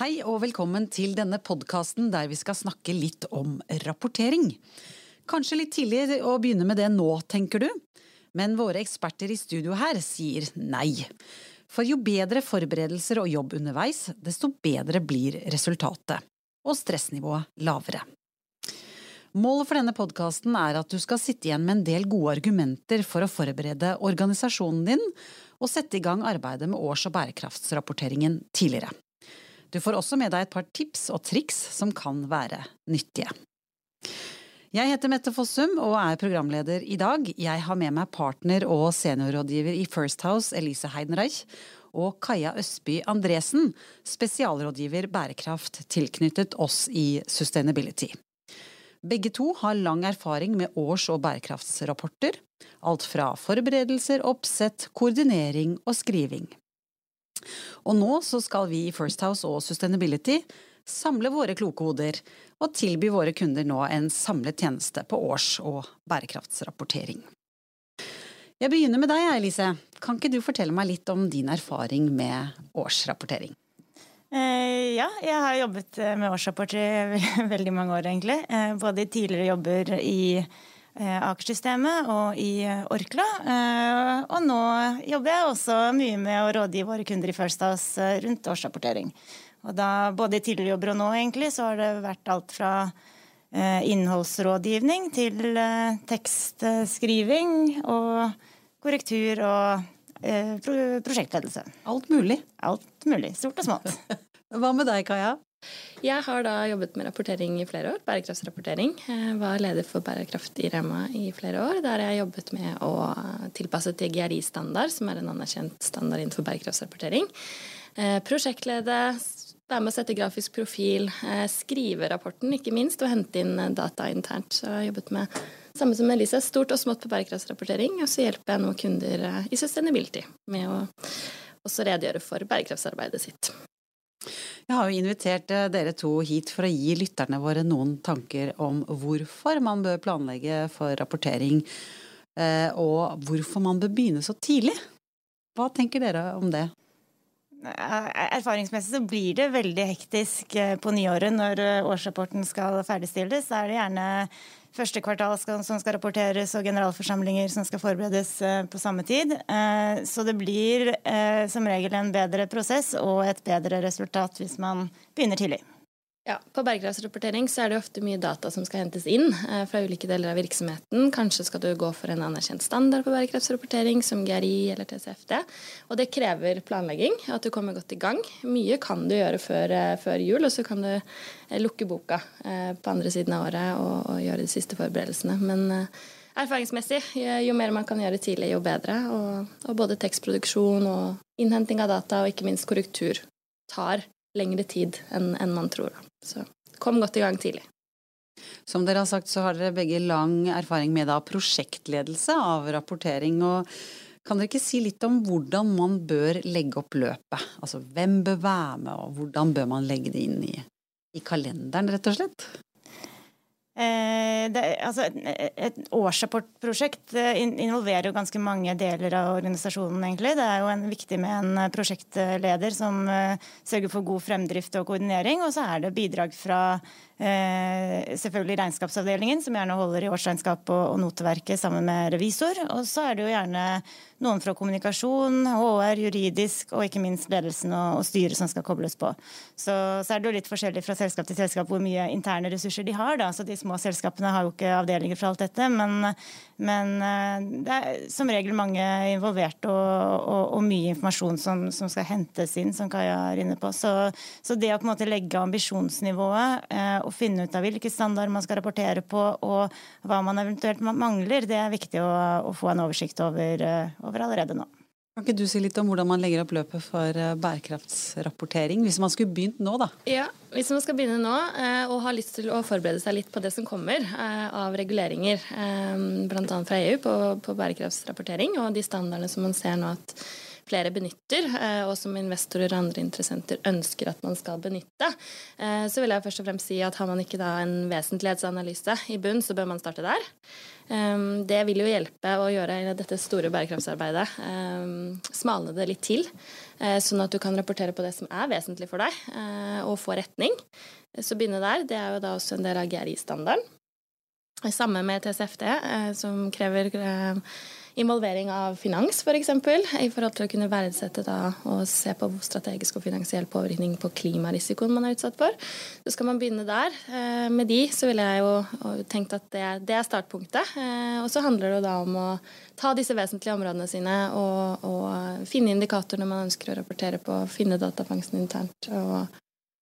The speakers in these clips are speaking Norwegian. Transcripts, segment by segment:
Hei og velkommen til denne podkasten der vi skal snakke litt om rapportering. Kanskje litt tidlig å begynne med det nå, tenker du? Men våre eksperter i studio her sier nei. For jo bedre forberedelser og jobb underveis, desto bedre blir resultatet. Og stressnivået lavere. Målet for denne podkasten er at du skal sitte igjen med en del gode argumenter for å forberede organisasjonen din, og sette i gang arbeidet med års- og bærekraftsrapporteringen tidligere. Du får også med deg et par tips og triks som kan være nyttige. Jeg heter Mette Fossum og er programleder i dag. Jeg har med meg partner og seniorrådgiver i First House, Elise Heidenreich, og Kaja Østby Andresen, spesialrådgiver bærekraft tilknyttet oss i Sustainability. Begge to har lang erfaring med års- og bærekraftsrapporter. Alt fra forberedelser, oppsett, koordinering og skriving. Og nå så skal vi i First House og Sustainability samle våre kloke hoder og tilby våre kunder nå en samlet tjeneste på års- og bærekraftsrapportering. Jeg begynner med deg, Elise. Kan ikke du fortelle meg litt om din erfaring med årsrapportering? Eh, ja, jeg har jobbet med årsrapporter i veldig mange år, egentlig. Eh, både i tidligere jobber i Aker-systemet og i eh, Orkla. Eh, og nå jobber jeg også mye med å rådgi våre kunder i First House rundt årsrapportering. Og da, både i tidligere jobber og nå, egentlig, så har det vært alt fra innholdsrådgivning til tekstskriving og korrektur og prosjektledelse. Alt mulig? Alt mulig. Stort og smått. Hva med deg, Kaja? Jeg har da jobbet med rapportering i flere år, bærekraftsrapportering. Jeg var leder for bærekraft i Rema i flere år, der jeg jobbet med å tilpasse til GRI-standard, som er en anerkjent standard innenfor bærekraftsrapportering. Eh, prosjektlede, være med å sette grafisk profil, eh, skrive rapporten, ikke minst, og hente inn data internt. Så jeg har jobbet med samme som Elise, stort og smått på bærekraftsrapportering, og så hjelper jeg nå kunder eh, i sustainability med å også redegjøre for bærekraftsarbeidet sitt. Jeg har jo invitert eh, dere to hit for å gi lytterne våre noen tanker om hvorfor man bør planlegge for rapportering, eh, og hvorfor man bør begynne så tidlig. Hva tenker dere om det? Erfaringsmessig så blir det veldig hektisk eh, på nyåret når årsrapporten skal ferdigstilles. Da er det gjerne første kvartal som skal rapporteres, og generalforsamlinger som skal forberedes eh, på samme tid. Eh, så det blir eh, som regel en bedre prosess og et bedre resultat hvis man begynner tidlig. Ja, På bærekraftsrapportering så er det ofte mye data som skal hentes inn eh, fra ulike deler av virksomheten. Kanskje skal du gå for en anerkjent standard på bærekraftsrapportering, som GRI eller TCFD. Og det krever planlegging, at du kommer godt i gang. Mye kan du gjøre før, eh, før jul, og så kan du eh, lukke boka på andre siden av året og, og gjøre de siste forberedelsene. Men erfaringsmessig, jo mer man kan gjøre tidlig, jo bedre. Og, og både tekstproduksjon og innhenting av data, og ikke minst korrektur, tar lengre tid enn en man tror. Så kom godt i gang tidlig. Som dere har sagt, så har dere begge lang erfaring med da prosjektledelse av rapportering. og Kan dere ikke si litt om hvordan man bør legge opp løpet? Altså hvem bør være med, og hvordan bør man legge det inn i, i kalenderen, rett og slett? Eh, det, altså, et årsrapportprosjekt eh, involverer jo ganske mange deler av organisasjonen. egentlig. Det er jo en, viktig med en eh, prosjektleder som sørger for god fremdrift og koordinering. Og så er det bidrag fra selvfølgelig regnskapsavdelingen, som gjerne holder i årsregnskap og, og noteverket sammen med revisor. Og så er det jo gjerne noen fra kommunikasjon, HR, juridisk og ikke minst ledelsen og, og styret som skal kobles på. Så, så, er det jo litt forskjellig fra selskap til selskap hvor mye interne ressurser de har. Da. Så de små selskapene har jo ikke avdelinger for alt dette. Men, men eh, det er som regel mange involvert og, og, og mye informasjon som, som, skal hentes inn, som Kaja er inne på. Så, så det å på en måte legge ambisjonsnivået eh, og finne ut av hvilke standarder man skal rapportere på og hva man eventuelt mangler, det er viktig å, å få en oversikt over, eh, over allerede nå. Kan ikke du si litt om hvordan man legger opp løpet for eh, bærekraftsrapportering, hvis man skulle begynt nå, da? Ja, hvis man skal begynne nå eh, og har lyst til å forberede seg litt på det som kommer av reguleringer, bl.a. fra EU på, på bærekraftsrapportering og de standardene som man ser nå at flere benytter, eh, og som investorer og andre interessenter ønsker at man skal benytte, eh, så vil jeg først og fremst si at har man ikke da en vesentlighetsanalyse i bunn, så bør man starte der. Um, det vil jo hjelpe å gjøre dette store bærekraftsarbeidet um, smalne det litt til, uh, sånn at du kan rapportere på det som er vesentlig for deg, uh, og få retning. Så begynne der. Det er jo da også en del av GRI-standarden. Samme med TCFD, uh, som krever involvering av finans, f.eks., for, eksempel, i forhold til å kunne verdsette da, og se på strategisk og finansiell påvirkning på klimarisikoen man er utsatt for. Så skal man begynne der. Eh, med de så ville jeg jo tenkt at det, det er startpunktet. Eh, og så handler det da om å ta disse vesentlige områdene sine og, og finne indikatorene man ønsker å rapportere på, finne datafangsten internt. og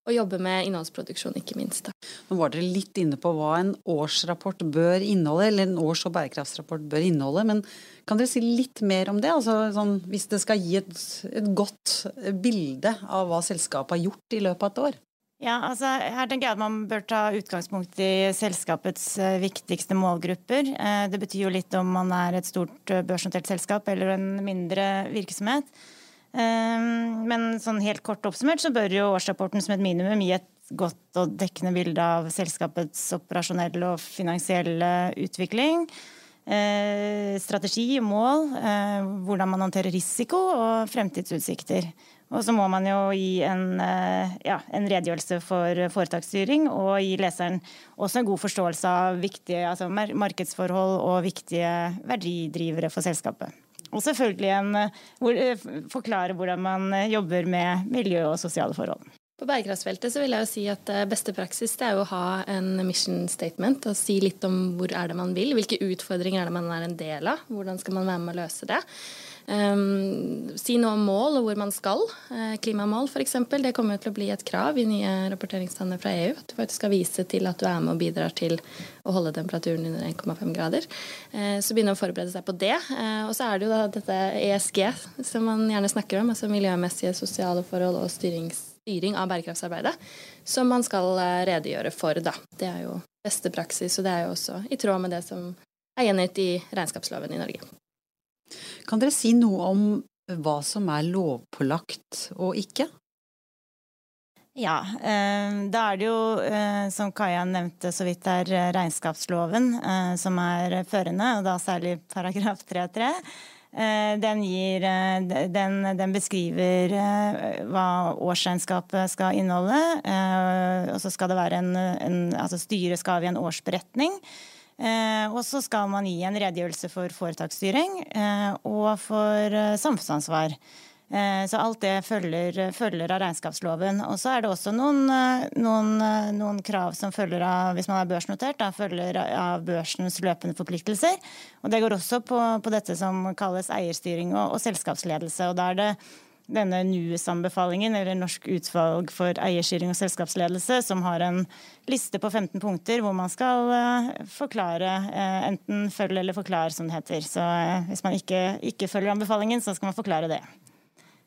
og jobbe med innholdsproduksjon, ikke minst. Da. Nå var dere litt inne på hva en årsrapport bør inneholde, eller en års- og bærekraftsrapport bør inneholde. Men kan dere si litt mer om det? Altså, sånn, hvis det skal gi et, et, godt bilde av hva selskapet har gjort i løpet av et år? Ja, altså her tenker jeg at Man bør ta utgangspunkt i selskapets eh, viktigste målgrupper. Eh, det betyr jo litt om man er et stort eh, børsnotert selskap eller en mindre virksomhet. Ehm, men sånn helt kort oppsummert så bør jo årsrapporten som et minimum gi et godt og dekkende bilde av selskapets operasjonelle og finansielle utvikling. Eh, strategi, mål, eh, hvordan man håndterer risiko og fremtidsutsikter. Og så må man jo gi en, eh, ja, en, redegjørelse for foretaksstyring og gi leseren også en god forståelse av viktige altså markedsforhold og viktige verdidrivere for selskapet. Og selvfølgelig en, hvor, eh, forklare hvordan man eh, jobber med miljø og sosiale forhold. På bærekraftsfeltet så vil jeg jo si at eh, beste praksis det er jo å ha en mission statement og si litt om hvor er det man vil, hvilke utfordringer er det man er en del av, hvordan skal man være med å løse det. Um, si noe om mål og hvor man skal. Uh, klimamål f.eks. Det kommer til å bli et krav i nye rapporteringsstandarder fra EU. At du faktisk skal vise til at du er med og bidrar til å holde temperaturen under 1,5 grader. Uh, så begynne å forberede seg på det. Uh, og så er det jo da dette ESG som man gjerne snakker om. Altså miljømessige, sosiale forhold og styring av bærekraftsarbeidet. Som man skal redegjøre for, da. Det er jo beste praksis, og det er jo også i tråd med det som er gjengitt i regnskapsloven i Norge. Kan dere si noe om hva som er lovpålagt og ikke? Ja, eh, da er det jo, eh, som Kaja nevnte så vidt er eh, regnskapsloven som er førende, og da særlig paragraf 3-3. Den, gir, den, den, beskriver hva årsregnskapet skal inneholde. Og så skal det være en, en altså Styret skal avgi en årsberetning og så skal man gi en redegjørelse for foretaksstyring eh, og for eh, samfunnsansvar. Så alt det følger, følger, av regnskapsloven. Og så er det også noen, noen, noen, krav som følger av, hvis man er børsnotert, da følger av børsens løpende forpliktelser. Og det går også på, på dette som kalles eierstyring og, og selskapsledelse. Og da er det denne NUES-anbefalingen, eller Norsk utvalg for eierstyring og selskapsledelse, som har en liste på 15 punkter hvor man skal uh, forklare, uh, enten følg eller forklar, som det heter. Så uh, hvis man ikke, ikke følger anbefalingen, så skal man forklare det.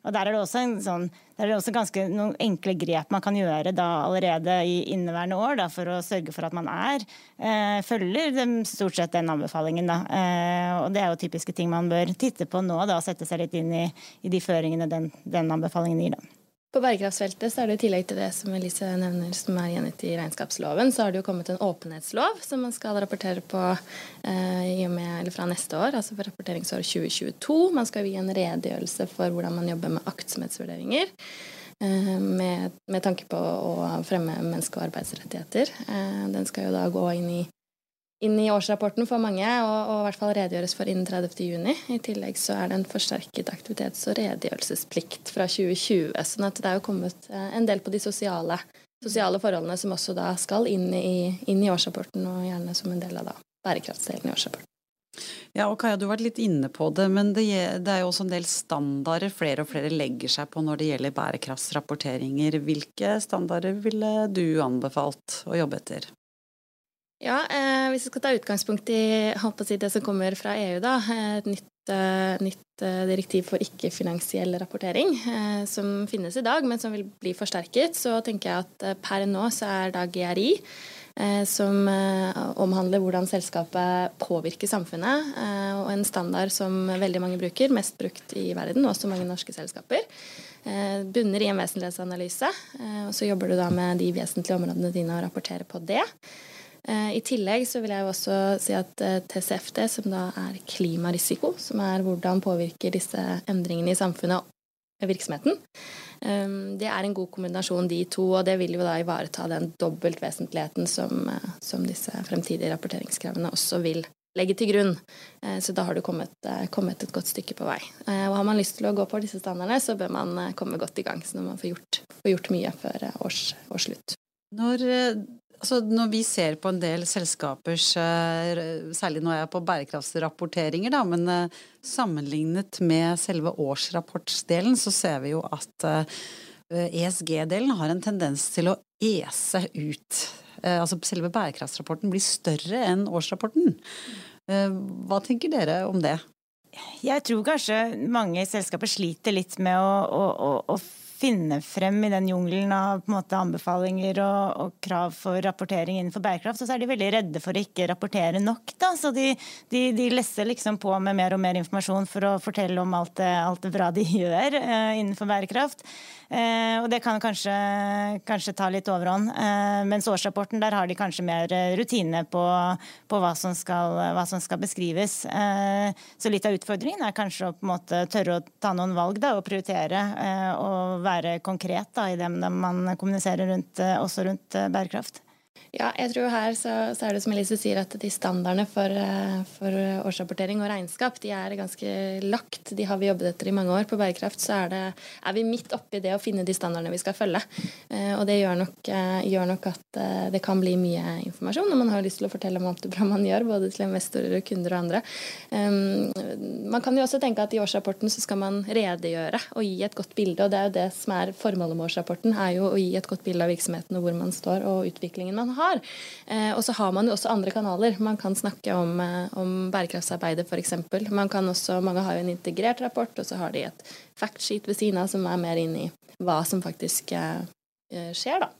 Og Der er det også, sånn, der er det også ganske noen enkle grep man kan gjøre da allerede i inneværende år da, for å sørge for at man er, eh, følger stort sett den anbefalingen. Da. Eh, og Det er jo typiske ting man bør titte på nå da, og sette seg litt inn i, i de føringene den, den anbefalingen gir. Da. På bærekraftsfeltet så er det i tillegg til det som Elise nevner, som er gjengitt i regnskapsloven, så har det jo kommet en åpenhetslov som man skal rapportere på eh, med, fra neste år, altså for rapporteringsår 2022. Man skal gi en redegjørelse for hvordan man jobber med aktsomhetsvurderinger. Eh, med, med, tanke på å fremme menneske- og arbeidsrettigheter. Eh, den skal jo da gå inn i inn i årsrapporten for mange, og, og, i hvert fall redegjøres for innen 30.6. I tillegg så er det en forsterket aktivitets- og redegjørelsesplikt fra 2020. sånn at det er jo kommet eh, en del på de sosiale, sosiale forholdene som også da skal inn i, inn i, årsrapporten, og gjerne som en del av da bærekraftsdelen i årsrapporten. Ja, og Kaja, du har vært litt inne på det, men det, det er jo også en del standarder flere og flere legger seg på når det gjelder bærekraftsrapporteringer. Hvilke standarder ville du anbefalt å jobbe etter? Ja, eh, Hvis vi skal ta utgangspunkt i si, det som kommer fra EU, da, et nytt, eh, nytt eh, direktiv for ikke-finansiell rapportering, eh, som finnes i dag, men som vil bli forsterket, så tenker jeg at eh, per nå så er da GRI, eh, som omhandler hvordan selskapet påvirker samfunnet, og en standard som veldig mange bruker, mest brukt i verden, også mange norske selskaper. Bunner i en vesentlighetsanalyse, og så jobber du da med de vesentlige områdene dine og rapporterer på det. I tillegg så vil jeg også si at TCFD, som da er klimarisiko, som er hvordan påvirker disse endringene i samfunnet virksomheten. Det er en god kombinasjon, de to, og det vil jo da ivareta den dobbeltvesentligheten som, som disse fremtidige rapporteringskravene også vil legge til grunn. Eh, så da har du kommet, eh, kommet, et godt stykke på vei. Eh, og har man lyst til å gå på disse standardene, så bør man komme godt i gang, så når man får gjort, får gjort mye før års, årsslutt. Når, altså når, vi ser på en del selskapers Særlig nå er jeg på bærekraftsrapporteringer, da, men sammenlignet med selve årsrapportsdelen, så ser vi jo at ESG-delen e har en tendens til å ese ut Eh, altså selve bærekraftsrapporten blir større enn årsrapporten. Eh, hva tenker dere om det? Jeg tror kanskje mange selskaper sliter litt med å, å, å finne frem i den jungelen av måte, anbefalinger og, og, krav for rapportering innenfor bærekraft, så er de veldig redde for å ikke rapportere nok. Da. Så de, de, de lesser liksom på med mer og mer informasjon for å fortelle om alt det, alt det bra de gjør uh, innenfor bærekraft. Uh, og det kan kanskje, kanskje ta litt overhånd. Uh, mens årsrapporten, der har de kanskje mer rutine på, på hva, som skal, hva, som skal, beskrives. så litt av utfordringen er kanskje å på en måte tørre å ta noen valg da, og prioritere. og være være konkret da, i det man kommuniserer rundt, eh, også rundt eh, bærekraft. Ja, jeg tror her så, så, er det som Elise sier, at de standardene for, eh, for, årsrapportering og regnskap de er ganske lagt. De har vi jobbet etter i mange år. På bærekraft så er, det, er vi midt oppi det å finne de standardene vi skal følge. Eh, og det gjør nok, eh, gjør nok, at det kan bli mye informasjon, og man har lyst til å fortelle om alt det bra man gjør, både til investorer, kunder og andre. Um, man kan jo også tenke at i årsrapporten så skal man redegjøre og gi et godt bilde, og det er jo det som er formålet med årsrapporten, er jo å gi et godt bilde av virksomheten og hvor man står og utviklingen man har har. Eh, og så har man jo også andre kanaler. Man kan snakke om, eh, om bærekraftsarbeidet f.eks. Mange har jo en integrert rapport, og så har de et factsheet ved siden av som er mer inn i hva som faktisk eh, skjer, da.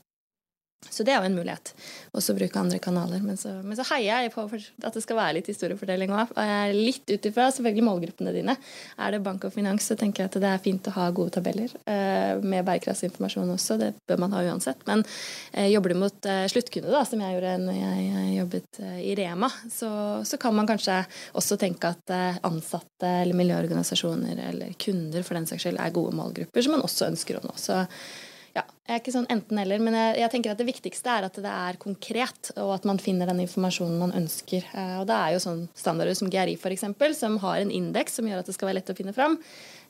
Så det er jo en mulighet. Også bruke andre kanaler. Men så, men så, heier jeg på at det skal være litt historiefortelling òg. Litt ut ifra selvfølgelig målgruppene dine. Er det bank og finans, så tenker jeg at det er fint å ha gode tabeller eh, med bærekraftsinformasjon også. Det bør man ha uansett. Men eh, jobber du mot eh, sluttkunde, da, som jeg gjorde når jeg, jobbet i Rema, så, så, kan man kanskje også tenke at ansatte eller miljøorganisasjoner eller kunder for den saks skyld er gode målgrupper som man også ønsker å nå. Så ja, jeg er ikke sånn enten-eller, men jeg, jeg, tenker at det viktigste er at det er konkret, og at man finner den informasjonen man ønsker. Eh, og det er jo sånn standarder som GRI f.eks., som har en indeks som gjør at det skal være lett å finne fram,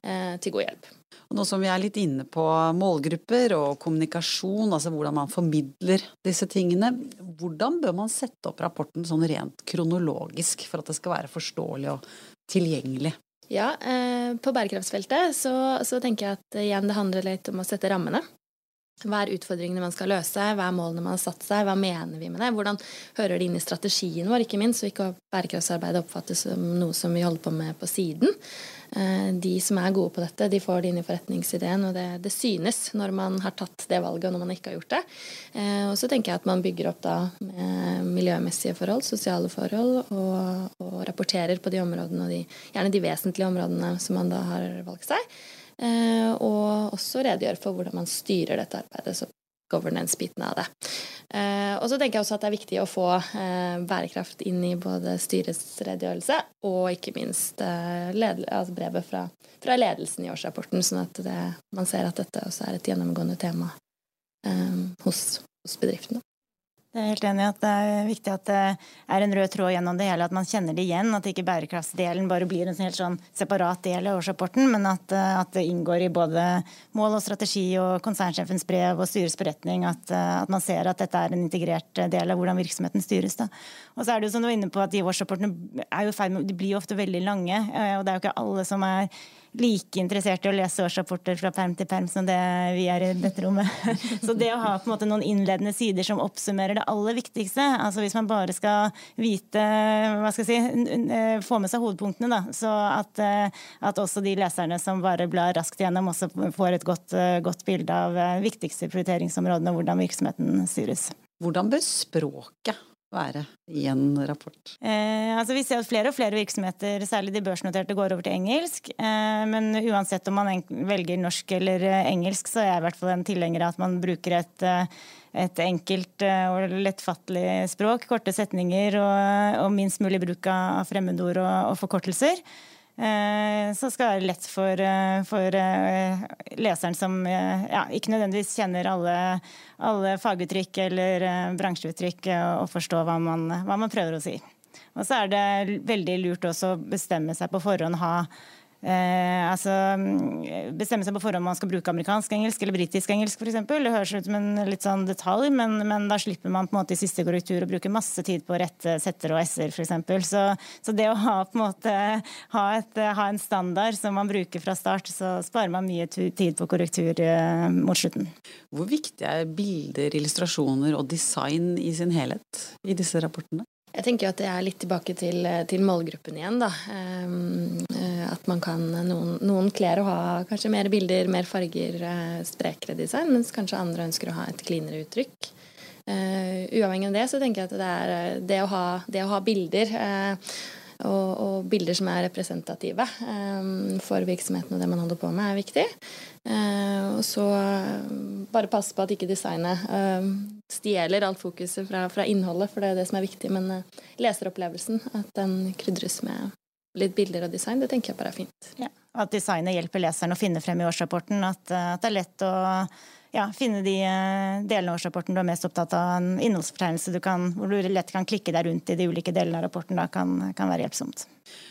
eh, til god hjelp. Og nå som vi er litt inne på målgrupper og kommunikasjon, altså hvordan man formidler disse tingene, hvordan bør man sette opp rapporten sånn rent kronologisk for at det skal være forståelig og tilgjengelig? Ja, eh, På bærekraftsfeltet så, så, tenker jeg at igjen det handler litt om å sette rammene. Hva er utfordringene man skal løse, hva er målene man har satt seg, hva mener vi med det? Hvordan hører det inn i strategien vår, ikke minst, så ikke bærekraftsarbeidet oppfattes som noe som vi holder på med på siden. Eh, de som er gode på dette, de får det inn i forretningsideen, og det, det synes når man har tatt det valget, og når man ikke har gjort det. Eh, og så tenker jeg at man bygger opp da miljømessige forhold, sosiale forhold, og, og rapporterer på de områdene, og de, gjerne de vesentlige områdene som man da har valgt seg. Eh, og også redegjøre for hvordan man styrer dette arbeidet. så governance-biten av det. Eh, og så tenker jeg også at det er viktig å få eh, bærekraft inn i både styrets redegjørelse og ikke minst altså brevet fra, fra, ledelsen i årsrapporten, sånn at det, man ser at dette også er et gjennomgående tema hos, hos bedriftene. Jeg er helt enig at det er viktig at det er en rød tråd gjennom det hele, at man kjenner det igjen. At ikke bærekraftsdelen bare blir en helt sånn separat del av årsrapporten, men at, at, det inngår i både mål og strategi og konsernsjefens brev og styrets beretning. At, at, man ser at dette er en integrert del av hvordan virksomheten styres. Da. Og så er det jo som du var inne på at de årsrapportene er jo feil, de blir jo ofte veldig lange, eh, og det er jo ikke alle som er like interessert i å lese årsrapporter fra perm til perm som det vi er i dette rommet. Så det å ha på en måte noen innledende sider som oppsummerer det aller viktigste, altså hvis man bare skal vite hva skal jeg si, eh, få med seg hovedpunktene, da, så at, eh, at også de leserne som bare blar raskt gjennom, også får et godt, eh, godt bilde av viktigste prioriteringsområdene og hvordan virksomheten styres. Hvordan bør språket være i en rapport? Eh, altså vi ser at flere og flere virksomheter, særlig de børsnoterte, går over til engelsk. Eh, men uansett om man velger norsk eller eh, engelsk, så er jeg i hvert fall en tilhenger av at man bruker et, eh, et enkelt og lettfattelig språk, korte setninger og, og minst mulig bruk av fremmedord og, og forkortelser. Eh, så skal det være lett for, eh, for eh, leseren som ja, ikke nødvendigvis kjenner alle, alle faguttrykk eller bransjeuttrykk, å forstå hva man, hva man prøver å si. Og så er det veldig lurt også å bestemme seg på forhånd, ha Eh, altså mm, bestemme seg på forhånd om man skal bruke amerikansk engelsk eller britisk engelsk f.eks. Det høres ut som en litt sånn detalj, men, men, da slipper man på en måte i siste korrektur å bruke masse tid på å rette setter og s-er f.eks. Så, så det å ha, på en måte, ha, et, ha, en standard som man bruker fra start, så sparer man mye tid på korrektur eh, mot slutten. Hvor viktig er bilder, illustrasjoner og design i sin helhet i disse rapportene? Jeg tenker at det er litt tilbake til, til målgruppen igjen. da. Um, at man kan Noen, noen kler å ha kanskje mer bilder, mer farger, sprekere design, mens kanskje andre ønsker å ha et cleanere uttrykk. Uavhengig av det så tenker jeg at det er det å ha, det å ha bilder og, og, bilder som er representative um, for virksomheten og det man holder på med, er viktig. Uh, og så bare passe på at ikke designet stjeler alt fokuset fra, fra, innholdet, for det er det som er viktig. Men leseropplevelsen, at den krydres med litt bilder og design, det tenker jeg bare er fint. Ja, At designet hjelper leseren å finne frem i årsrapporten. At, at det er lett å ja, finne de eh, delene av årsrapporten du er mest opptatt av. En innholdsfortegnelse du kan, hvor du lett kan klikke deg rundt i de ulike delene av rapporten. Da kan, kan være hjelpsomt.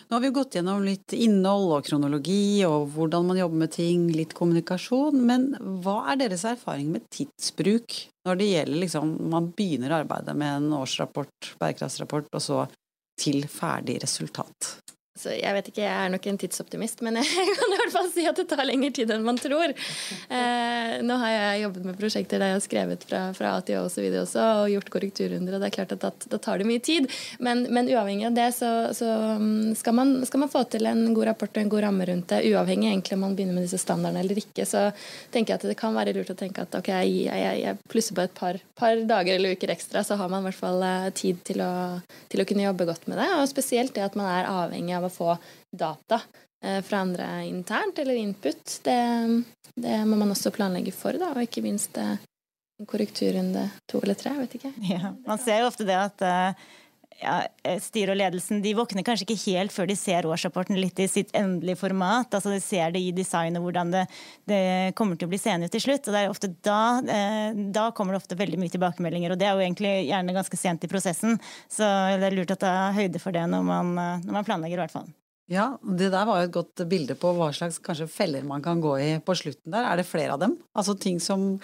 Nå har vi gått gjennom litt innhold og kronologi og hvordan man jobber med ting, litt kommunikasjon. Men hva er deres erfaring med tidsbruk når det gjelder liksom Man begynner arbeidet med en årsrapport, bærekraftsrapport, og så til ferdig resultat? Så jeg vet ikke, jeg er nok en tidsoptimist, men jeg kan i hvert fall si at det tar lengre tid enn man tror. Eh, nå har jeg jobbet med prosjekter der jeg har skrevet fra, fra A til Å. Og også, og gjort korrekturrunder, og det er klart at da, tar det mye tid. Men, men uavhengig av det, så, så mm, skal, man, skal, man, få til en god rapport og en god ramme rundt det, uavhengig egentlig om man begynner med disse standardene eller ikke, så tenker jeg at det kan være lurt å tenke at ok, jeg, jeg, jeg plusser på et par, par, dager eller uker ekstra, så har man i hvert fall eh, tid til å, til å kunne jobbe godt med det. Og spesielt det at man er avhengig av å få data eh, fra andre internt, eller input, det, det, må man også planlegge for, da, og ikke minst eh, en korrekturrunde to eller tre, vet ikke. Ja, man ser jo ofte det at uh, ja, styret og ledelsen de våkner kanskje ikke helt før de ser årsrapporten litt i sitt endelige format. altså De ser det i designet, hvordan det, det kommer til å bli seende ut til slutt. og det er ofte da, eh, da kommer det ofte veldig mye tilbakemeldinger. og Det er jo egentlig gjerne ganske sent i prosessen. Så det er lurt å ta høyde for det når man, når man planlegger, i hvert fall. Ja, det der var jo et godt bilde på hva slags kanskje feller man kan gå i på slutten der. Er det flere av dem? Altså ting som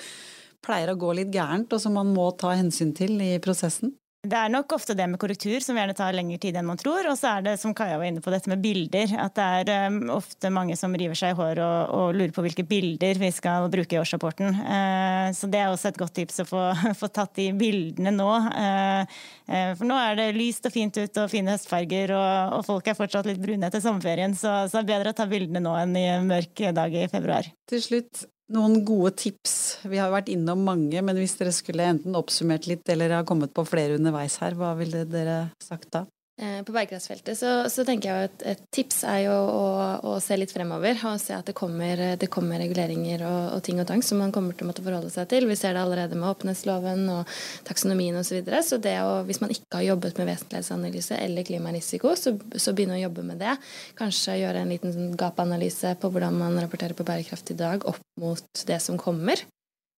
pleier å gå litt gærent, og som man må ta hensyn til i prosessen? Det er nok ofte det med korrektur som gjerne tar lengre tid enn man tror. Og så er det, som Kaja var inne på, dette med bilder. At det er um, ofte mange som river seg i håret og, og, lurer på hvilke bilder vi skal bruke i årsrapporten. Uh, så det er også et godt tips å få, få tatt de bildene nå. Uh, uh, for nå er det lyst og fint ut og fine høstfarger, og, og folk er fortsatt litt brune etter sommerferien. Så, så det er bedre å ta bildene nå enn i mørk dag i februar. Til slutt, noen gode tips? Vi har vært innom mange, men hvis dere skulle enten oppsummert litt eller har kommet på flere underveis her, hva ville dere sagt da? Eh, på bærekraftsfeltet så, så, tenker jeg at et tips er jo å, å, se litt fremover og se at det kommer, det kommer reguleringer og, og, ting og tang som man kommer til å måtte forholde seg til. Vi ser det allerede med åpenhetsloven og taksonomien osv. Så, videre. så det å, hvis man ikke har jobbet med vesentlighetsanalyse eller klimarisiko, så, så begynne å jobbe med det. Kanskje gjøre en liten sånn gapanalyse på hvordan man rapporterer på bærekraft i dag opp mot det som kommer.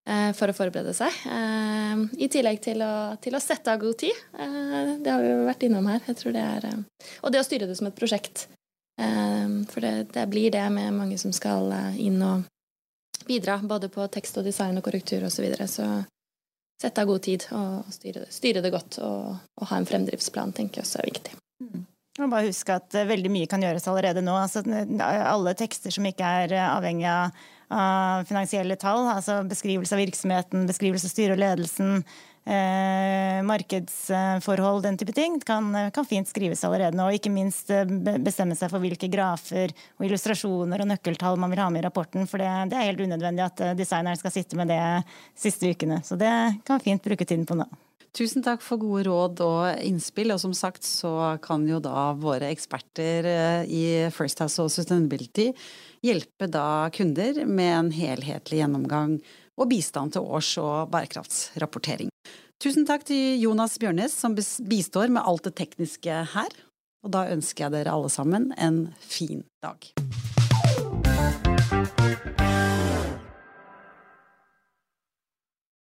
Eh, for å forberede seg. Eh, I tillegg til å, til å, sette av god tid. Eh, det har vi jo vært innom her. Det er, og det å styre det som et prosjekt. For det, det blir det med mange som skal inn og bidra, både på tekst og design og korrektur osv. Så, videre. så sette av god tid og styre det, styre det godt. Og, og, ha en fremdriftsplan tenker jeg også er viktig. Mm. Bare huske at veldig mye kan gjøres allerede nå. Altså, alle tekster som ikke er avhengig av av finansielle tall. Altså beskrivelse av virksomheten, beskrivelse av styret og ledelsen, eh, markedsforhold, den type ting, kan, kan, fint skrives allerede nå. Og ikke minst eh, bestemme seg for hvilke grafer og illustrasjoner og nøkkeltall man vil ha med i rapporten. For det, det er helt unødvendig at eh, designeren skal sitte med det siste ukene. Så det kan fint bruke tiden på nå. Tusen takk for gode råd og innspill. Og som sagt så kan jo da våre eksperter eh, i First House og Sustainability hjelpe da kunder med en helhetlig gjennomgang og bistand til års- og bærekraftsrapportering. Tusen takk til Jonas Bjørnes som bistår med alt det tekniske her. Og da ønsker jeg dere alle sammen en fin dag.